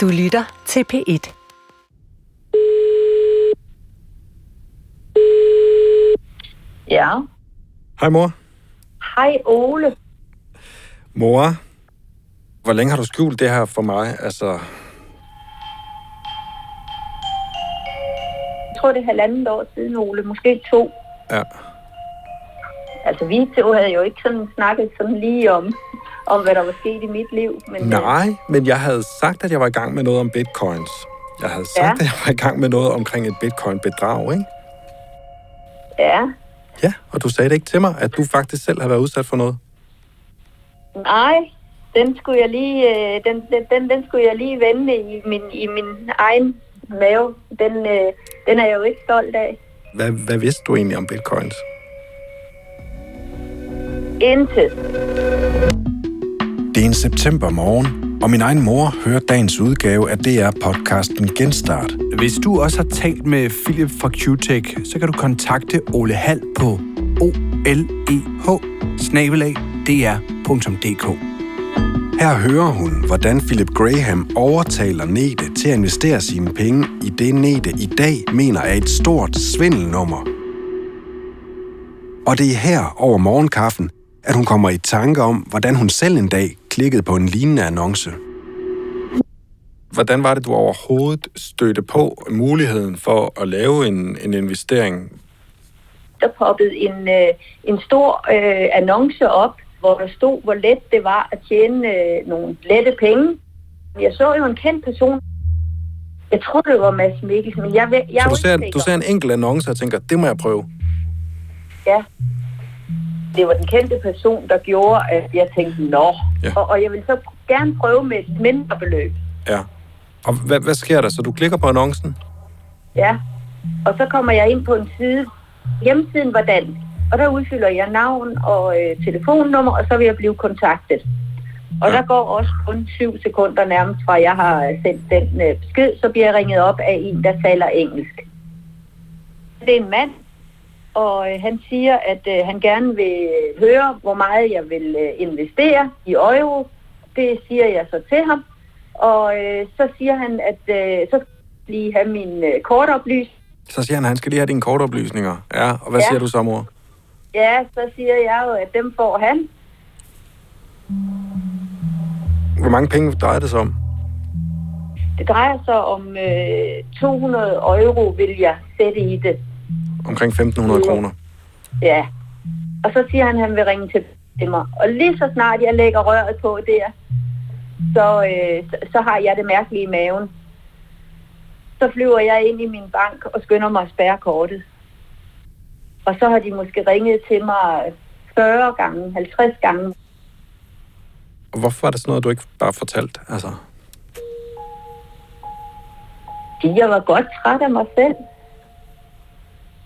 Du lytter til P1. Ja. Hej mor. Hej Ole. Mor, hvor længe har du skjult det her for mig? Altså, Jeg tror, det er halvandet år siden, Ole. Måske to. ja. Altså, vi to havde jo ikke sådan snakket sådan lige om, om hvad der var sket i mit liv. Men, øh, Nej, men jeg havde sagt, at jeg var i gang med noget om bitcoins. Jeg havde sagt, Ja. at jeg var i gang med noget omkring et bitcoin-bedrag, ikke? Ja. Ja, og du sagde det ikke til mig, at du faktisk selv har været udsat for noget. Nej, den skulle jeg lige, øh, den, den, den, skulle jeg lige vende i min, i min egen mave. Den, øh, den er jeg jo ikke stolt af. Hvad, hvad vidste du egentlig om bitcoins? Intet. Det er en septembermorgen, og min egen mor hører dagens udgave af DR-podcasten Genstart. Hvis du også har talt med Philip fra Q-Tech, så kan du kontakte Ole Hall på oleh Her hører hun, hvordan Philip Graham overtaler Nete til at investere sine penge i det, Nete i dag mener er et stort svindelnummer. Og det er her over morgenkaffen, at hun kommer i tanke om, hvordan hun selv en dag klikkede på en lignende annonce. Hvordan var det, du overhovedet stødte på muligheden for at lave en, en investering? Der poppede en, øh, en stor øh, annonce op, hvor der stod, hvor let det var at tjene øh, nogle lette penge. Jeg så jo en kendt person. Jeg troede, det var Mads Mikkelsen, men jeg, ved- jeg Så du ser, du ser en enkelt annonce og tænker, det må jeg prøve. Ja. Det var den kendte person, der gjorde, at jeg tænkte, nå. Ja. Og, og jeg vil så gerne prøve med et mindre beløb. Ja. Og hvad, hvad sker der? Så du klikker på annoncen? Ja. Og så kommer jeg ind på en side. Hjemmesiden var dansk. Og der udfylder jeg navn og øh, telefonnummer, og så vil jeg blive kontaktet. Og Ja. der går også kun syv sekunder nærmest fra, jeg har øh, sendt den øh, besked, så bliver jeg ringet op af en, der taler engelsk. Det er en mand, og øh, han siger, at øh, han gerne vil høre, hvor meget jeg vil øh, investere i euro. Det siger jeg så til ham. Og øh, så siger han, at øh, så skal lige have min øh, kortoplysning. Så siger han, at han skal lige have dine kortoplysninger. Ja, og hvad Ja. siger du så, mor? Ja, så siger jeg jo, at dem får han. Hvor mange penge drejer det sig om? Det drejer sig om øh, 200 euro, vil jeg sætte i det. Omkring 1.500 kroner. Ja. Og så siger han, at han vil ringe til til mig. Og lige så snart jeg lægger røret på der, så, øh, så, så har jeg det mærkelige i maven. Så flyver jeg ind i min bank og skynder mig at spærre kortet. Og så har de måske ringet til mig 40 gange, 50 gange. Og hvorfor er det sådan noget, du ikke bare fortalt? Altså, jeg var godt træt af mig selv.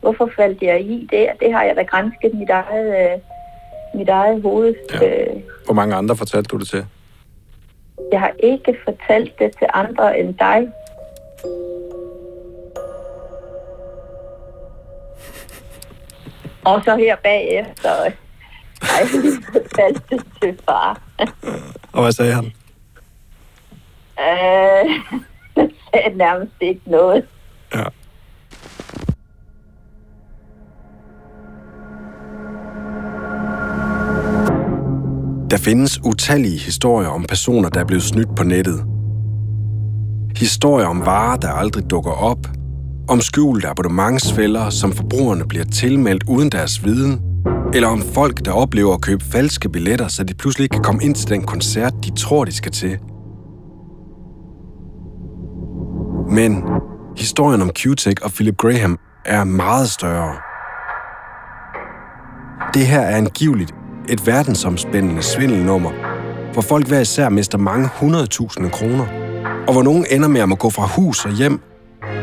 Hvorfor faldt jeg i det? Det har jeg da grænsket mit eget, øh, mit eget hoved. Ja. Øh, hvor mange andre fortalte du det til? jeg har ikke fortalt det til andre end dig. Og så her bagefter øh, har jeg lige fortalt det til far. Og hvad sagde han? Øh, jeg sagde nærmest ikke noget. Der findes utallige historier om personer, der er blevet snydt på nettet. Historier om varer, der aldrig dukker op. Om skjulte abonnementsfælder, som forbrugerne bliver tilmeldt uden deres viden. Eller om folk, der oplever at købe falske billetter, så de pludselig ikke kan komme ind til den koncert, de tror, de skal til. Men historien om Q-Tech og Philip Graham er meget større. Det her er angiveligt et verdensomspændende svindelnummer, hvor folk hver især mister mange hundredtusinde kroner, og hvor nogen ender med at må gå fra hus og hjem,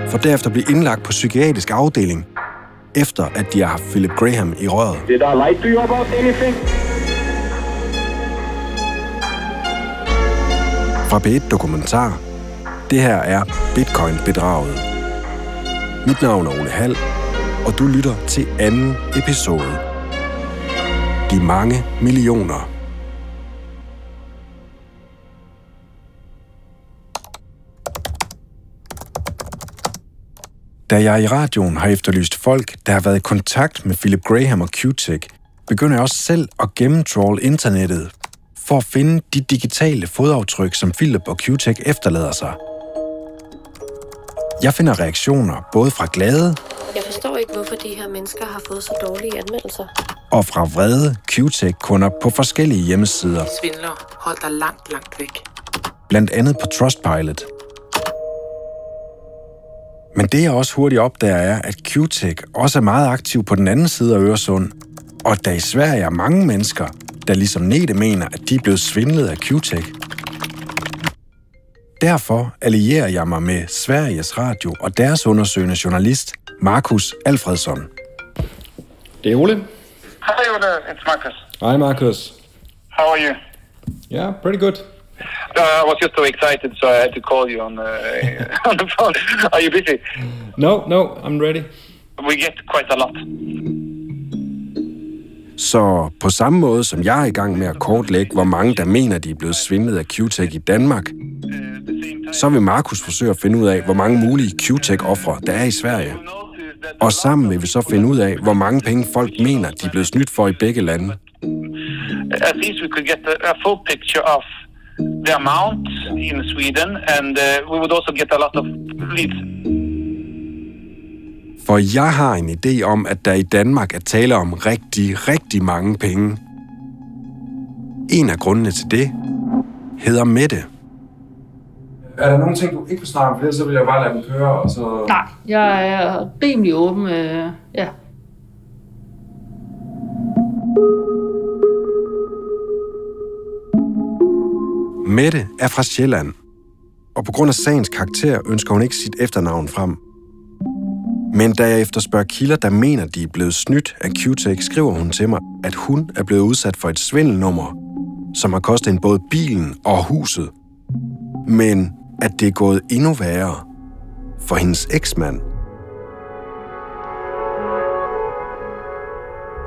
for derefter blive indlagt på psykiatrisk afdeling, efter at de har haft Philip Graham i røret. Did I lie to you about anything? Fra B1 Dokumentar. Det her er Bitcoin-bedraget. Mit navn er Ole Hall, og du lytter til anden episode give mange millioner. Da jeg i radioen har efterlyst folk, der har været i kontakt med Philip Graham og Q-Tech, begynder jeg også selv at gennemtroll internettet for at finde de digitale fodaftryk, som Philip og Q-Tech efterlader sig – jeg finder reaktioner både fra glade Jeg forstår ikke, hvorfor de her mennesker har fået så dårlige anmeldelser. og fra vrede Q-Tech-kunder på forskellige hjemmesider, Svindler, hold dig langt, langt væk. blandt andet på Trustpilot. Men det jeg også hurtigt opdager er, at Q-Tech også er meget aktiv på den anden side af Øresund, og der i Sverige er mange mennesker, der ligesom Nete mener, at de er blevet svindlet af Q-Tech. Derfor allierer jeg mig med Sveriges Radio og deres undersøgende journalist, Markus Alfredsson. Det er Ole. Hi, Ola. It's Marcus. Hej, Markus. How are you? Yeah, pretty good. Uh, I was just so excited, so I had to call you on uh, on the phone. Are you busy? No, no, I'm ready. We get quite a lot. Så på samme måde som jeg er i gang med at kortlægge, hvor mange der mener, de er blevet svindlet af Q-Tech i Danmark, så vil Markus forsøge at finde ud af, hvor mange mulige Q-Tech-ofre der er i Sverige. Og sammen vil vi så finde ud af, hvor mange penge folk mener, de er blevet snydt for i begge lande. At least we could get a, a full picture of the amount in Sweden, and uh, we would also get a lot of leads. For jeg har en idé om, at der i Danmark er tale om rigtig, rigtig mange penge. En af grundene til det hedder Mette. Er der nogle ting, du ikke vil snakke om? For så vil jeg bare lade dem køre, og så... Nej, jeg er rimelig åben. Øh, ja. Mette er fra Sjælland, og på grund af sagens karakter ønsker hun ikke sit efternavn frem. Men da jeg efterspørger kilder, der mener, de er blevet snydt af Q-Tech, skriver hun til mig, at hun er blevet udsat for et svindelnummer, som har kostet hende både bilen og huset. Men at det er gået endnu værre for hendes eksmand.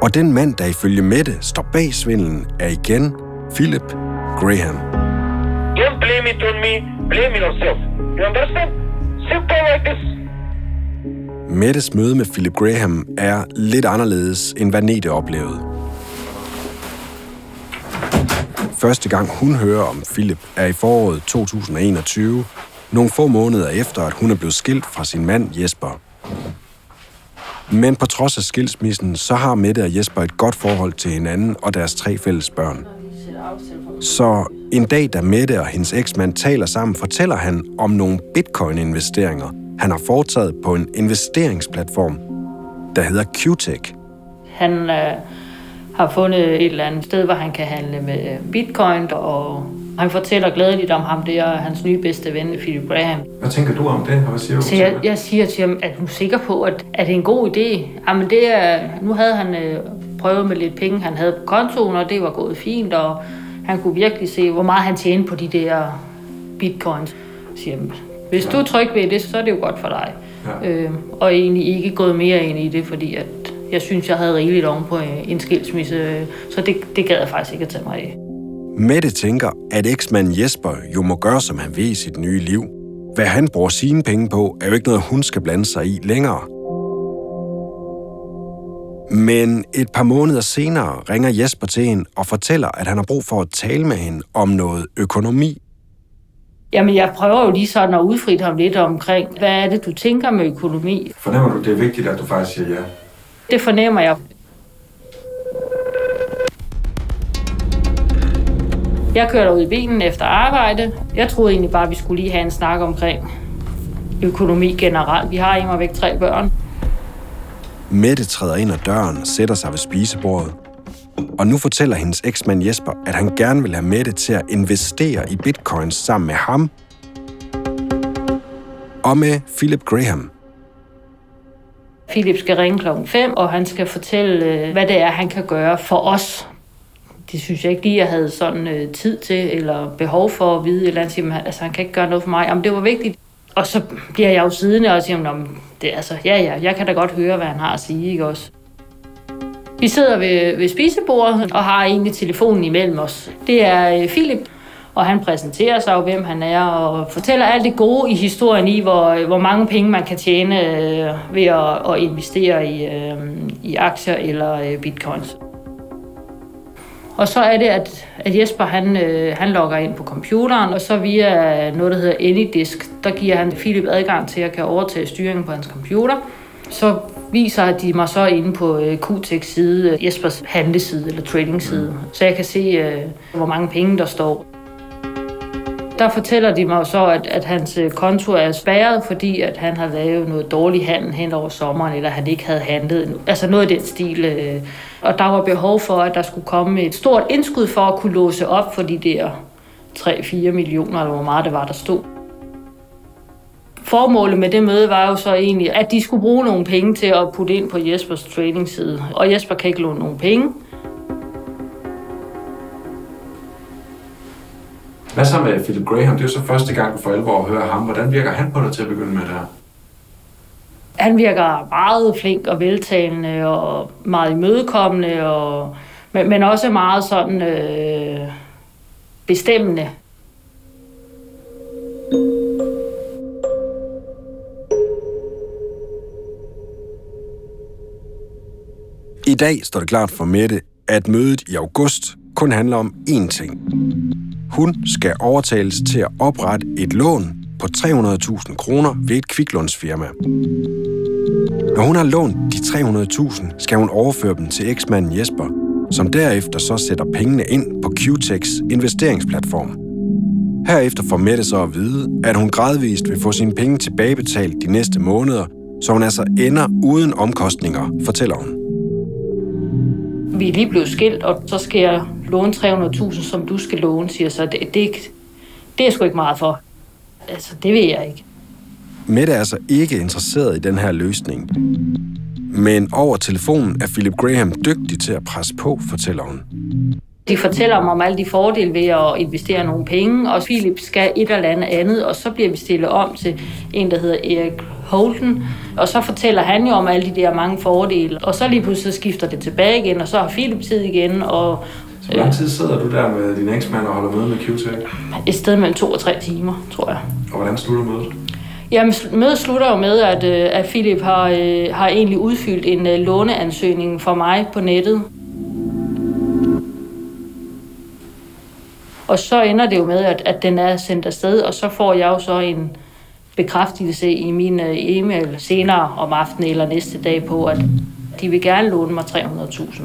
Og den mand, der ifølge Mette står bag svindelen, er igen Philip Graham. Don't blame it on me. Blame yourself. You understand? Simple like this. Mettes møde med Philip Graham er lidt anderledes, end hvad Nete oplevede. Første gang hun hører om Philip er i foråret 2021, nogle få måneder efter, at hun er blevet skilt fra sin mand Jesper. Men på trods af skilsmissen, så har Mette og Jesper et godt forhold til hinanden og deres tre fælles børn. Så en dag, da Mette og hendes eksmand taler sammen, fortæller han om nogle bitcoin-investeringer, han har foretaget på en investeringsplatform, der hedder Qtech. Han øh, har fundet et eller andet sted, hvor han kan handle med bitcoin, og han fortæller glædeligt om ham. Det er hans nye bedste ven, Philip Graham. Hvad tænker du om det, og hvad siger du Så jeg, jeg siger til ham, at du er sikker på, at, at det er en god idé. Jamen det er, nu havde han øh, prøvet med lidt penge, han havde på kontoen, og det var gået fint, og han kunne virkelig se, hvor meget han tjente på de der bitcoins. Jeg siger, hvis du er tryg ved det, så er det jo godt for dig. Ja. Øh, og egentlig ikke gået mere ind i det, fordi at jeg synes, jeg havde rigeligt oven på øh, en skilsmisse, så det, det gad jeg faktisk ikke at tage mig af. Mette tænker, at eksmanden Jesper jo må gøre, som han vil i sit nye liv. Hvad han bruger sine penge på, er jo ikke noget, hun skal blande sig i længere. Men et par måneder senere ringer Jesper til hende og fortæller, at han har brug for at tale med hende om noget økonomi. Jamen, jeg prøver jo lige sådan at udfri ham lidt omkring, hvad er det, du tænker med økonomi? Fornemmer du, det er vigtigt, at du faktisk siger ja? Det fornemmer jeg. Jeg kører ud i bilen efter arbejde. Jeg troede egentlig bare, at vi skulle lige have en snak omkring økonomi generelt. Vi har imod væk tre børn. Mette træder ind ad døren og sætter sig ved spisebordet. Og nu fortæller hendes eksmand Jesper, at han gerne vil have Mette til at investere i bitcoins sammen med ham og med Philip Graham. Philip skal ringe klokken 5, og han skal fortælle, øh, hvad det er, han kan gøre for os. Det synes jeg ikke lige, jeg havde sådan øh, tid til, eller behov for at vide et eller andet. Siger, altså, han kan ikke gøre noget for mig. Jamen, det var vigtigt. Og så bliver jeg jo siddende og siger, det, altså, ja, ja, jeg kan da godt høre, hvad han har at sige, ikke også? Vi sidder ved, ved spisebordet og har egentlig telefonen imellem os. Det er øh, Philip, Og han præsenterer sig jo, hvem han er, og fortæller alt det gode i historien i, hvor, øh, hvor mange penge man kan tjene øh, ved at, at investere i, øh, i aktier eller øh, bitcoins. Og så er det, at, at Jesper han, øh, han logger ind på computeren, og så via noget, der hedder AnyDisk, der giver han Philip adgang til at kan overtage styringen på hans computer. Så viser de mig så inde på øh, QTEX side, øh, Jespers handleside eller trading side, mm. så jeg kan se, øh, hvor mange penge der står. Der fortæller de mig så, at, at hans konto er spærret, fordi at han har lavet noget dårlig handel hen over sommeren, eller han ikke havde handlet. Altså noget af den stil. Øh, og der var behov for, at der skulle komme et stort indskud for at kunne låse op for de der 3-4 millioner, eller hvor meget det var, der stod. Formålet med det møde var jo så egentlig, at de skulle bruge nogle penge til at putte ind på Jespers trading side. Og Jesper kan ikke låne nogen penge. Hvad så med Philip Graham? Det er jo så første gang for alvor at høre ham. Hvordan virker han på dig til at begynde med det her? Han virker meget flink og veltalende og meget imødekommende, og, men, men også meget sådan øh, bestemmende. I dag står det klart for Mette, at mødet i august kun handler om én ting. Hun skal overtales til at oprette et lån på 300.000 kroner ved et kviklånsfirma. Når hun har lånt de 300.000, skal hun overføre dem til eksmanden Jesper, som derefter så sætter pengene ind på QTEX investeringsplatform. Herefter får Mette så at vide, at hun gradvist vil få sine penge tilbagebetalt de næste måneder, så hun altså ender uden omkostninger, fortæller hun vi er lige blevet skilt, og så skal jeg låne 300.000, som du skal låne, siger så. Det, det, det er sgu ikke meget for. Altså, det vil jeg ikke. Mette er altså ikke interesseret i den her løsning. Men over telefonen er Philip Graham dygtig til at presse på, fortæller hun. De fortæller mig om alle de fordele ved at investere nogle penge, og Philip skal et eller andet andet, og så bliver vi stillet om til en, der hedder Erik Holden, og så fortæller han jo om alle de der mange fordele, og så lige pludselig skifter det tilbage igen, og så har Philip tid igen, og så hvor lang tid sidder du der med din eksmand og holder møde med QTech? Et sted mellem to og tre timer, tror jeg. Og hvordan slutter mødet? Jamen, mødet slutter jo med, at, øh, at Philip har, øh, har egentlig udfyldt en øh, låneansøgning for mig på nettet. Og så ender det jo med, at, at den er sendt afsted, og så får jeg jo så en bekræftelse i min e-mail senere om aftenen eller næste dag på, at de vil gerne låne mig 300.000.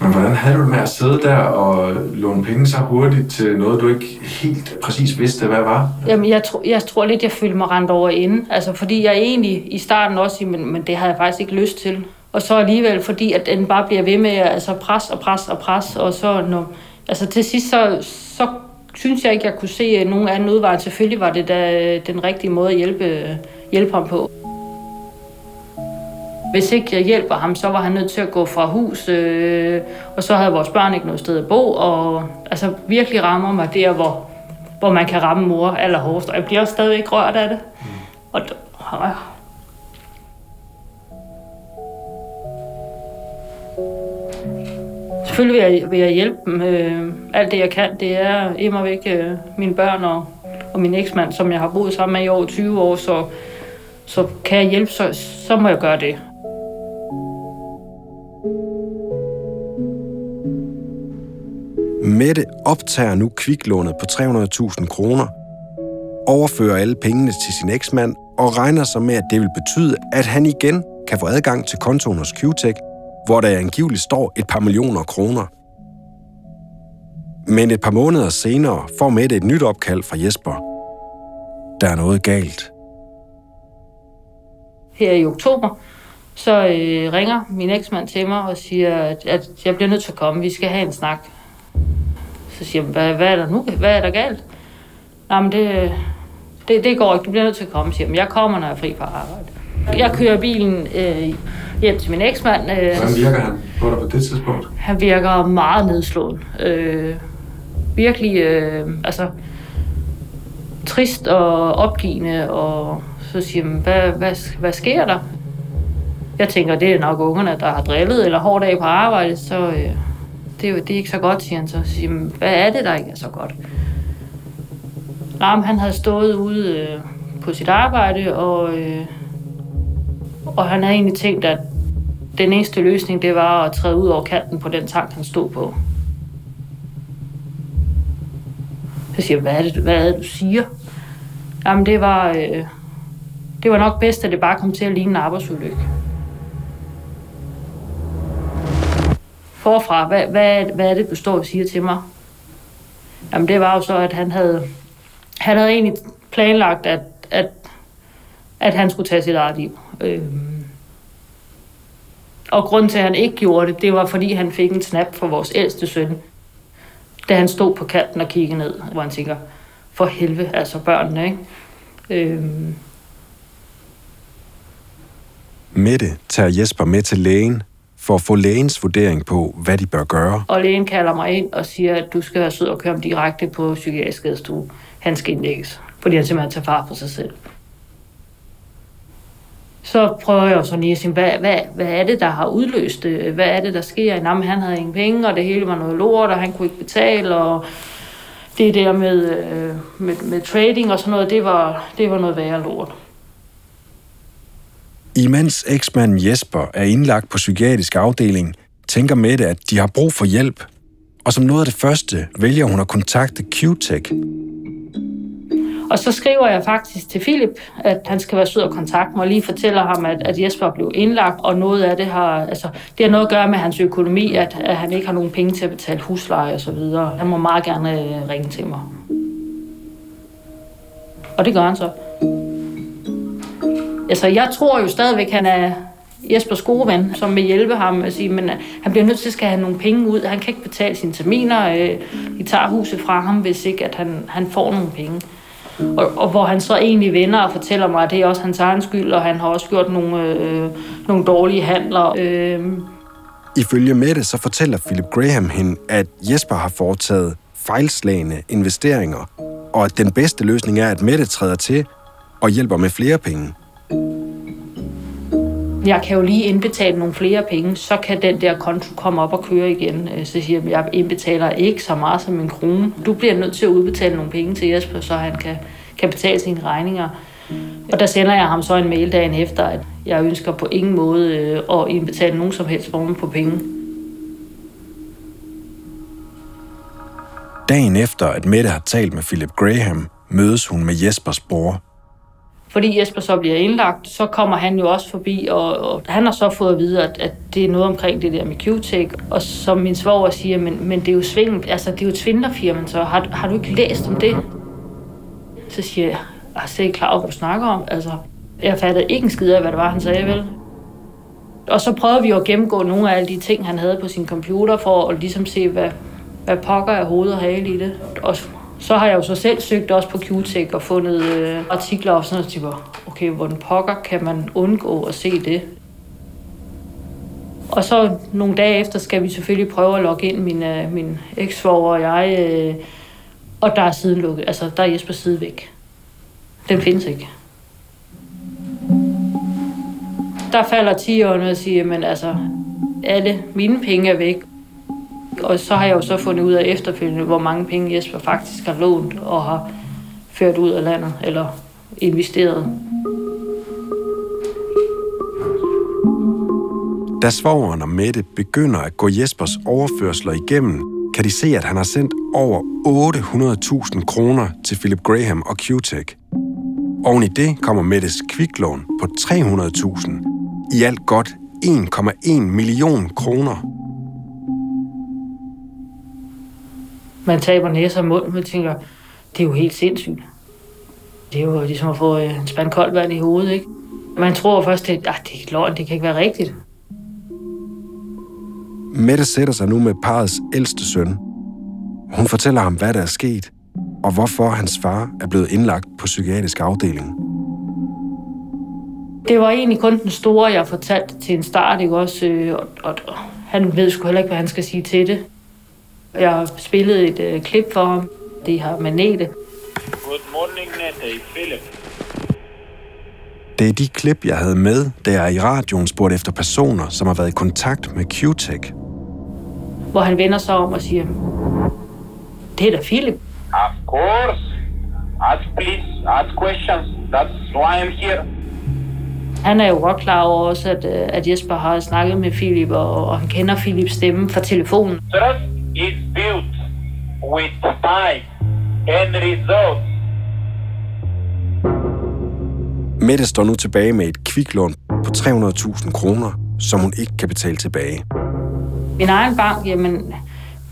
Men hvordan havde du det med at sidde der og låne penge så hurtigt til noget, du ikke helt præcis vidste, hvad var? Jamen, jeg, tro, jeg tror lidt, jeg følte mig rent over inden. Altså, fordi jeg egentlig i starten også, men, men det havde jeg faktisk ikke lyst til. Og så alligevel, fordi at den bare bliver ved med at altså, pres og pres og pres, og så når, altså til sidst, så, så synes jeg ikke, jeg kunne se nogen anden udvej. Selvfølgelig var det da den rigtige måde at hjælpe, hjælpe ham på. Hvis ikke jeg hjælper ham, så var han nødt til at gå fra hus, øh, og så havde vores børn ikke noget sted at bo, og altså virkelig rammer mig der, hvor, hvor man kan ramme mor allerhårdest. Og jeg bliver også stadigvæk rørt af det. Mm. Og, øh, Selvfølgelig vil jeg, vil jeg hjælpe dem. Øh, alt det, jeg kan, det er immer væk øh, mine børn og, og min eksmand, som jeg har boet sammen med i over 20 år, så, så kan jeg hjælpe, så, så må jeg gøre det. Mette optager nu kviklånet på 300.000 kroner, overfører alle pengene til sin eksmand og regner sig med, at det vil betyde, at han igen kan få adgang til kontoen hos QTech hvor der angiveligt står et par millioner kroner. Men et par måneder senere får Mette et nyt opkald fra Jesper. Der er noget galt. Her i oktober, så øh, ringer min eksmand til mig og siger, at, at jeg bliver nødt til at komme. Vi skal have en snak. Så siger jeg, hvad, hvad er der nu? Hvad er der galt? Jamen, det, det, det går ikke. Du bliver nødt til at komme, siger jeg. Jeg kommer, når jeg er fri fra arbejde. Jeg kører bilen øh, hjem til min eksmand. Øh, Hvordan virker han på dig på det tidspunkt? Han virker meget nedslået. Øh, virkelig, øh, altså, trist og opgivende, og så siger han, hvad, hvad, hvad sker der? Jeg tænker, det er nok ungerne, der har drillet eller hårdt af på arbejde, så, øh, det, er jo- det er ikke så godt, siger han så. Så siger, jeg, hvad er det, der ikke er så godt? Men han havde stået ude øh, på sit arbejde, og, øh, og han havde egentlig tænkt, at den eneste løsning, det var at træde ud over kanten på den tank, han stod på. Så siger jeg, hvad er det, hvad er det du siger? Jamen, det var, øh, det var nok bedst, at det bare kom til at ligne en arbejdsulykke. Forfra, hvad, hvad, hvad er det, du står og siger til mig? Jamen, det var jo så, at han havde, han havde egentlig planlagt, at, at, at han skulle tage sit eget liv. Øhm. Og grunden til, at han ikke gjorde det, det var, fordi han fik en snap fra vores ældste søn, da han stod på kanten og kiggede ned, hvor han tænker, for helvede, altså børnene, ikke? Øhm. Mette tager Jesper med til lægen for at få lægens vurdering på, hvad de bør gøre. Og lægen kalder mig ind og siger, at du skal være sød og køre ham direkte på psykiatrisk skadestue. Han skal indlægges, fordi han simpelthen tager far på sig selv. Så prøver jeg jo så lige at sige, hvad, hvad, hvad er det, der har udløst det? Hvad er det, der sker? Jamen, han havde ingen penge, og det hele var noget lort, og han kunne ikke betale, og det der med, øh, med, med trading og sådan noget, det var, det var noget værre lort. Imens eksmanden Jesper er indlagt på psykiatrisk afdeling, tænker Mette, at de har brug for hjælp. Og som noget af det første vælger hun at kontakte Q-Tech. Og så skriver jeg faktisk til Philip, at han skal være sød og kontakte mig, og lige fortæller ham, at, at Jesper blev indlagt, og noget af det har, altså, det har noget at gøre med hans økonomi, at, at han ikke har nogen penge til at betale husleje og så videre. Han må meget gerne øh, ringe til mig. Og det gør han så. Altså, jeg tror jo stadigvæk, han er Jespers gode ven, som vil hjælpe ham at sige, men øh, han bliver nødt til at skal have nogle penge ud. Han kan ikke betale sine terminer. Øh, de tager huset fra ham, hvis ikke at han, han får nogle penge. Og, og hvor han så egentlig vender og fortæller mig, at det er også hans egen skyld, og han har også gjort nogle, øh, nogle dårlige handler. Øh, Ifølge Mette så fortæller Philip Graham hende, at Jesper har foretaget fejlslagende investeringer, og at den bedste løsning er, at Mette træder til og hjælper med flere penge jeg kan jo lige indbetale nogle flere penge, så kan den der konto komme op og køre igen. Øh, så siger jeg, jeg indbetaler ikke så meget som en krone. Du bliver nødt til at udbetale nogle penge til Jesper, så han kan, kan betale sine regninger. Og der sender jeg ham så en mail dagen efter, at jeg ønsker på ingen måde øh, at indbetale nogen som helst form på penge. Dagen efter, at Mette har talt med Philip Graham, mødes hun med Jespers bror. Fordi Jesper så bliver indlagt, så kommer han jo også forbi, og, og han har så fået at vide, at, at det er noget omkring det der med Q-Tech. Og som min svoger siger, men, men det er jo svingen, altså det er jo et svindlerfirma, så har, har du ikke læst om det? Så siger jeg, ah, jeg er slet ikke klar over, hvad du snakker om. Altså, jeg fattede ikke en skid af, hvad det var, han sagde, vel? Og så prøvede vi jo at gennemgå nogle af alle de ting, han havde på sin computer, for at ligesom se, hvad, hvad pokker er hoved og hale i det. Og så har jeg jo så selv søgt også på q og fundet øh, artikler og sådan noget, typer, okay, hvordan pokker kan man undgå at se det? Og så nogle dage efter skal vi selvfølgelig prøve at logge ind, min, øh, min eksforer og jeg, øh, og der er siden lukket, altså der er Jesper side væk. Den findes ikke. Der falder 10 år og siger, men altså, alle mine penge er væk. Og så har jeg jo så fundet ud af efterfølgende, hvor mange penge Jesper faktisk har lånt og har ført ud af landet, eller investeret. Da svogeren og Mette begynder at gå Jespers overførsler igennem, kan de se, at han har sendt over 800.000 kroner til Philip Graham og Q-Tech. Oven i det kommer Mettes kviklån på 300.000. I alt godt 1,1 million kroner. Man taber næse og mund, man tænker, det er jo helt sindssygt. Det er jo ligesom at få øh, en spand koldt vand i hovedet, ikke? Man tror først, at ah, det er løgn, det kan ikke være rigtigt. Mette sætter sig nu med parets ældste søn. Hun fortæller ham, hvad der er sket, og hvorfor hans far er blevet indlagt på psykiatrisk afdeling. Det var egentlig kun den store, jeg fortalte til en start, ikke også? Øh, Og, og, og han ved sgu heller ikke, hvad han skal sige til det. Jeg har spillet et øh, klip for ham. Det har med Nete. Good morning, Nete. Philip. Det er de klip, jeg havde med, da jeg i radioen spurgte efter personer, som har været i kontakt med Q-Tech. hvor han vender sig om og siger, det er da Philip. Of course. Ask please. Ask questions. That's why I'm here. Han er jo godt klar over også, at, øh, at Jesper har snakket med Philip, og, og han kender Philips stemme fra telefonen. Trust is with time and results. Mette står nu tilbage med et kviklån på 300.000 kroner, som hun ikke kan betale tilbage. Min egen bank, jamen,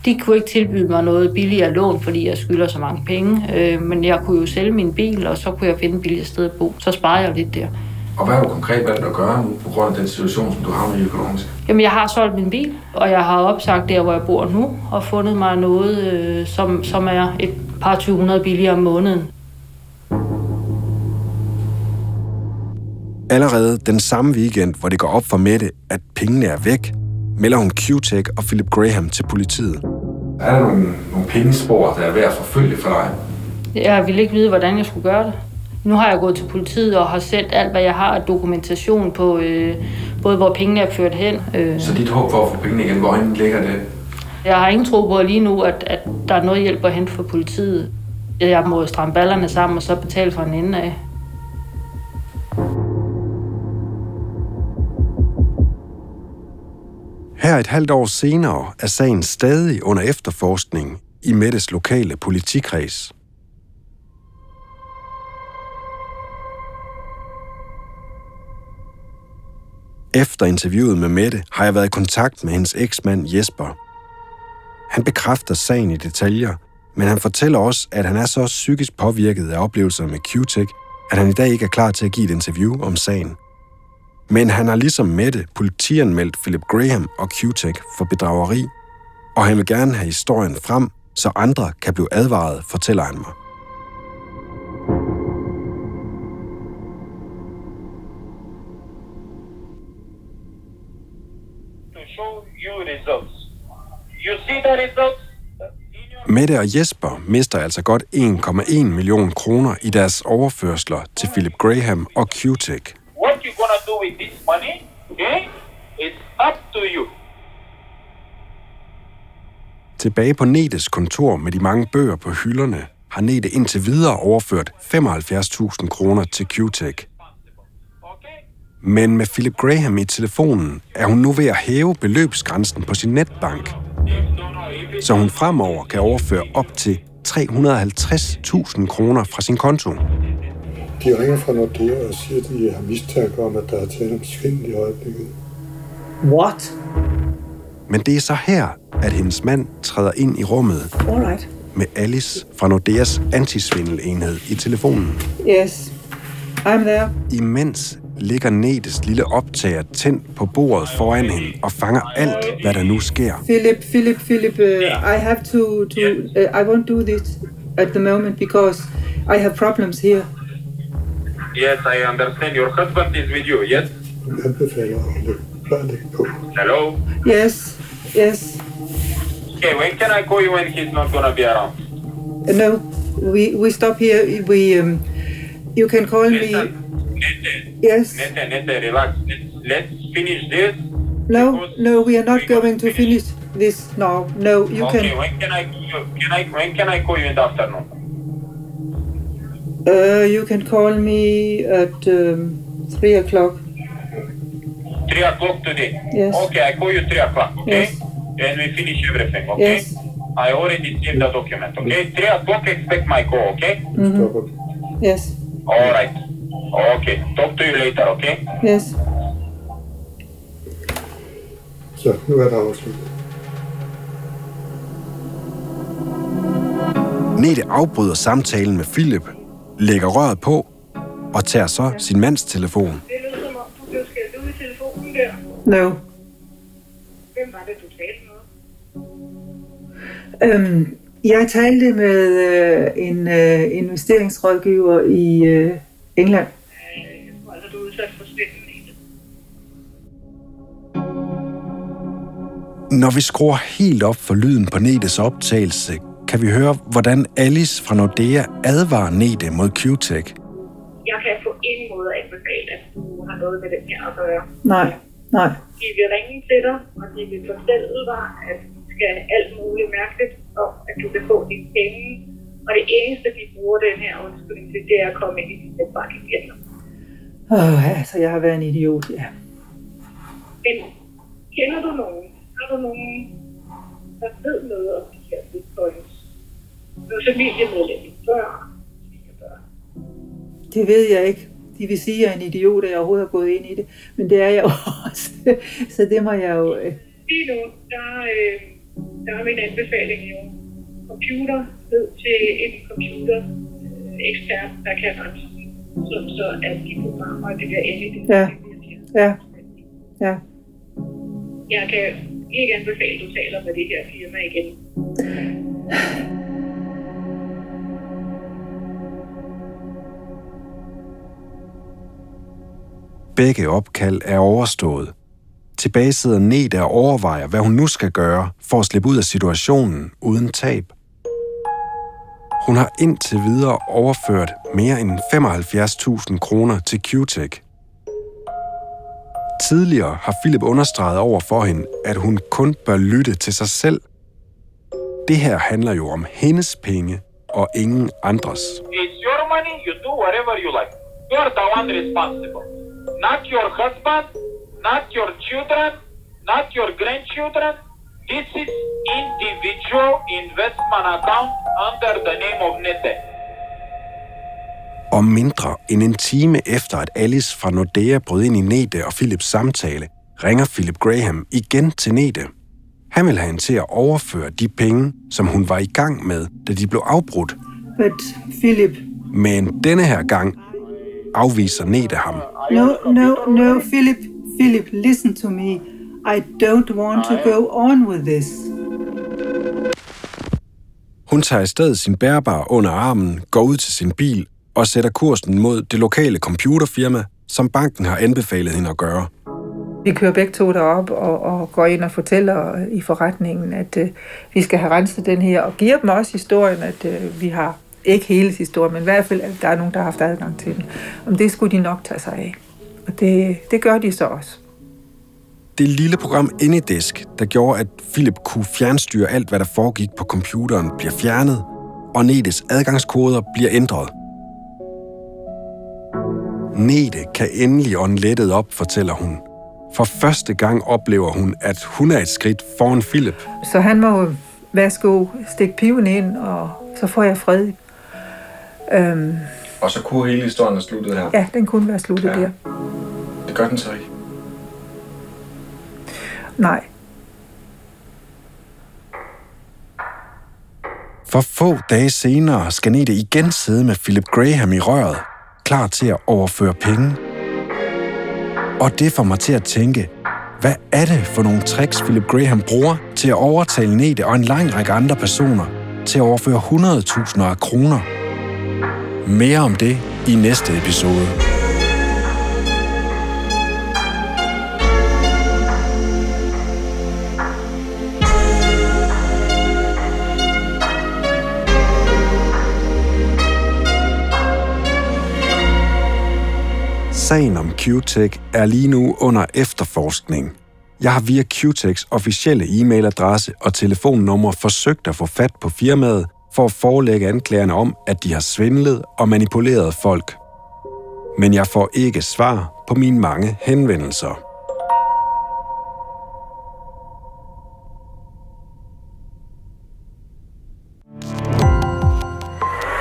de kunne ikke tilbyde mig noget billigere lån, fordi jeg skylder så mange penge. Øh, men jeg kunne jo sælge min bil, og så kunne jeg finde et billigere sted at bo. Så sparede jeg lidt der. Og hvad har du konkret valgt at gøre nu, på grund af den situation, som du har med økonomisk? Jamen, jeg har solgt min bil, og jeg har opsagt der, hvor jeg bor nu, og fundet mig noget, øh, som, som er et par 200 billigere om måneden. Allerede den samme weekend, hvor det går op for Mette, at pengene er væk, melder hun Q-Tech og Philip Graham til politiet. Er der nogle, nogle pengespor, der er værd at forfølge for dig? Jeg ville ikke vide, hvordan jeg skulle gøre det. Nu har jeg gået til politiet og har sendt alt, hvad jeg har af dokumentation på, øh, både hvor pengene er ført hen. Øh. Så dit håb for at få pengene igen, hvorhen ligger det? Jeg har ingen tro på lige nu, at, at der er noget hjælp at hente for politiet. Jeg må stramme ballerne sammen og så betale fra en ende af. Her et halvt år senere er sagen stadig under efterforskning i Mettes lokale politikreds. Efter interviewet med Mette har jeg været i kontakt med hendes eksmand Jesper. Han bekræfter sagen i detaljer, men han fortæller også, at han er så psykisk påvirket af oplevelser med Q-Tech, at han i dag ikke er klar til at give et interview om sagen. Men han har ligesom Mette politianmeldt Philip Graham og Q-Tech for bedrageri, og han vil gerne have historien frem, så andre kan blive advaret, fortæller han mig. Mette og Jesper mister altså godt 1,1 million kroner i deres overførsler til Philip Graham og Q-Tech. What you gonna do with this money? Okay? It's up to you. Tilbage på Netes kontor med de mange bøger på hylderne, har Nete indtil videre overført 75.000 kroner til Q-Tech. Men med Philip Graham i telefonen er hun nu ved at hæve beløbsgrænsen på sin netbank, så hun fremover kan overføre op til 350.000 kroner fra sin konto. De ringer fra Nordea og siger, at de har mistanke om, at der er tale om svindel i øjeblikket. What? Men det er så her, at hendes mand træder ind i rummet Alright. med Alice fra Nordeas antisvindelenhed i telefonen. Yes. I'm there. Imens ligger Netes lille optager tændt på bordet foran hende og fanger alt, hvad der nu sker. Philip, Philip, Philip, uh, I have to, to uh, I won't do this at the moment because I have problems here. Yes, I understand. Your husband is with you, yes? Hello? Yes, yes. Okay, when can I call you when he's not gonna be around? Uh, no, we we stop here. We um, you can call me. Yes. Nete, Nete, relax. Let's, let's finish this. No, no, we are not going to finish this now. No, you okay, can. when can I call you? Can I, when can I call you in the afternoon? Uh, you can call me at um, three o'clock. 3 o'clock today? Yes. Okay, I call you 3 o'clock, okay? Yes. And we finish everything, okay? Yes. I already saved the document, okay? 3 o'clock, expect my call, okay? Mhm. Yes. All right. Okay, talk to you later, okay? Yes. Så nu er der afsluttet. Nete afbryder samtalen med Philip, lægger røret på og tager så sin mands telefon. Det lød som om, du blev skældt ud i telefonen der. No. Hvem var det, du talte med? Øhm, jeg talte med øh, en øh, investeringsrådgiver i øh, England. Altså, du er udsat for svindel i det. Når vi skruer helt op for lyden på Netes optagelse, kan vi høre, hvordan Alice fra Nordea advarer Nete mod Q-Tech. Jeg kan på ingen måde anbefale, at du har noget med den her at gøre. Nej, nej. De vil ringe til dig, og de vil fortælle dig, at skal alt muligt mærkeligt om, at du kan få dine penge. Og det eneste, de bruger den her undskyldning til, det er at komme ind i din igen. Åh, oh, altså, jeg har været en idiot, ja. Men kender du nogen? Har du nogen, der ved noget om de her bitcoins? Du er familiemedlem, børn, børn. Det ved jeg ikke. De vil sige, at jeg er en idiot, at jeg overhovedet har gået ind i det. Men det er jeg også. Så det må jeg jo... Øh... Lige nu, der, øh, der er min anbefaling jo computer ned til en computer øh, ekspert, der kan rense så, så at de programmer, det bliver endeligt. Ja. Ja. Ja. Jeg kan ikke anbefale, at du taler med det her firma igen. Begge opkald er overstået. Tilbage sidder Neda og overvejer, hvad hun nu skal gøre for at slippe ud af situationen uden tab. Hun har indtil videre overført mere end 75.000 kroner til Q-Tech. Tidligere har Philip understreget over for hende, at hun kun bør lytte til sig selv. Det her handler jo om hendes penge og ingen andres. It's your money, you do whatever you like. You're the one responsible. Not your husband, not your children, not your grandchildren. This is individual investment account under the name of Nete. Og mindre end en time efter, at Alice fra Nordea brød ind i Nete og Philips samtale, ringer Philip Graham igen til Nete. Han vil have hende til at overføre de penge, som hun var i gang med, da de blev afbrudt. But Philip... Men denne her gang afviser Nete ham. No, no, no, Philip, Philip, listen to me. I don't want to go on with this. Hun tager i stedet sin bærbar under armen, går ud til sin bil og sætter kursen mod det lokale computerfirma, som banken har anbefalet hende at gøre. Vi kører begge to derop og, og går ind og fortæller i forretningen, at øh, vi skal have renset den her, og giver dem også historien, at øh, vi har ikke hele historien, men i hvert fald, at der er nogen, der har haft adgang til den. Om det skulle de nok tage sig af. Og det, det gør de så også. Det lille program Anydesk, der gjorde, at Philip kunne fjernstyre alt, hvad der foregik på computeren, bliver fjernet, og Nedes adgangskoder bliver ændret. Nede kan endelig ånde lettet op, fortæller hun. For første gang oplever hun, at hun er et skridt foran Philip. Så han må værsgo, stikke piven ind, og så får jeg fred. Øhm, Og så kunne hele historien have sluttet her. ja, den kunne være sluttet ja. der. Det gør den så ikke. Nej. For få dage senere skal Nete igen sidde med Philip Graham i røret, klar til at overføre penge. Og det får mig til at tænke, hvad er det for nogle tricks, Philip Graham bruger til at overtale Nete og en lang række andre personer til at overføre 100.000 af kroner? Mere om det i næste episode. Sagen om Q-Tech er lige nu under efterforskning. Jeg har via Q-Techs officielle e-mailadresse og telefonnummer forsøgt at få fat på firmaet for at forelægge anklagerne om, at de har svindlet og manipuleret folk. Men jeg får ikke svar på mine mange henvendelser.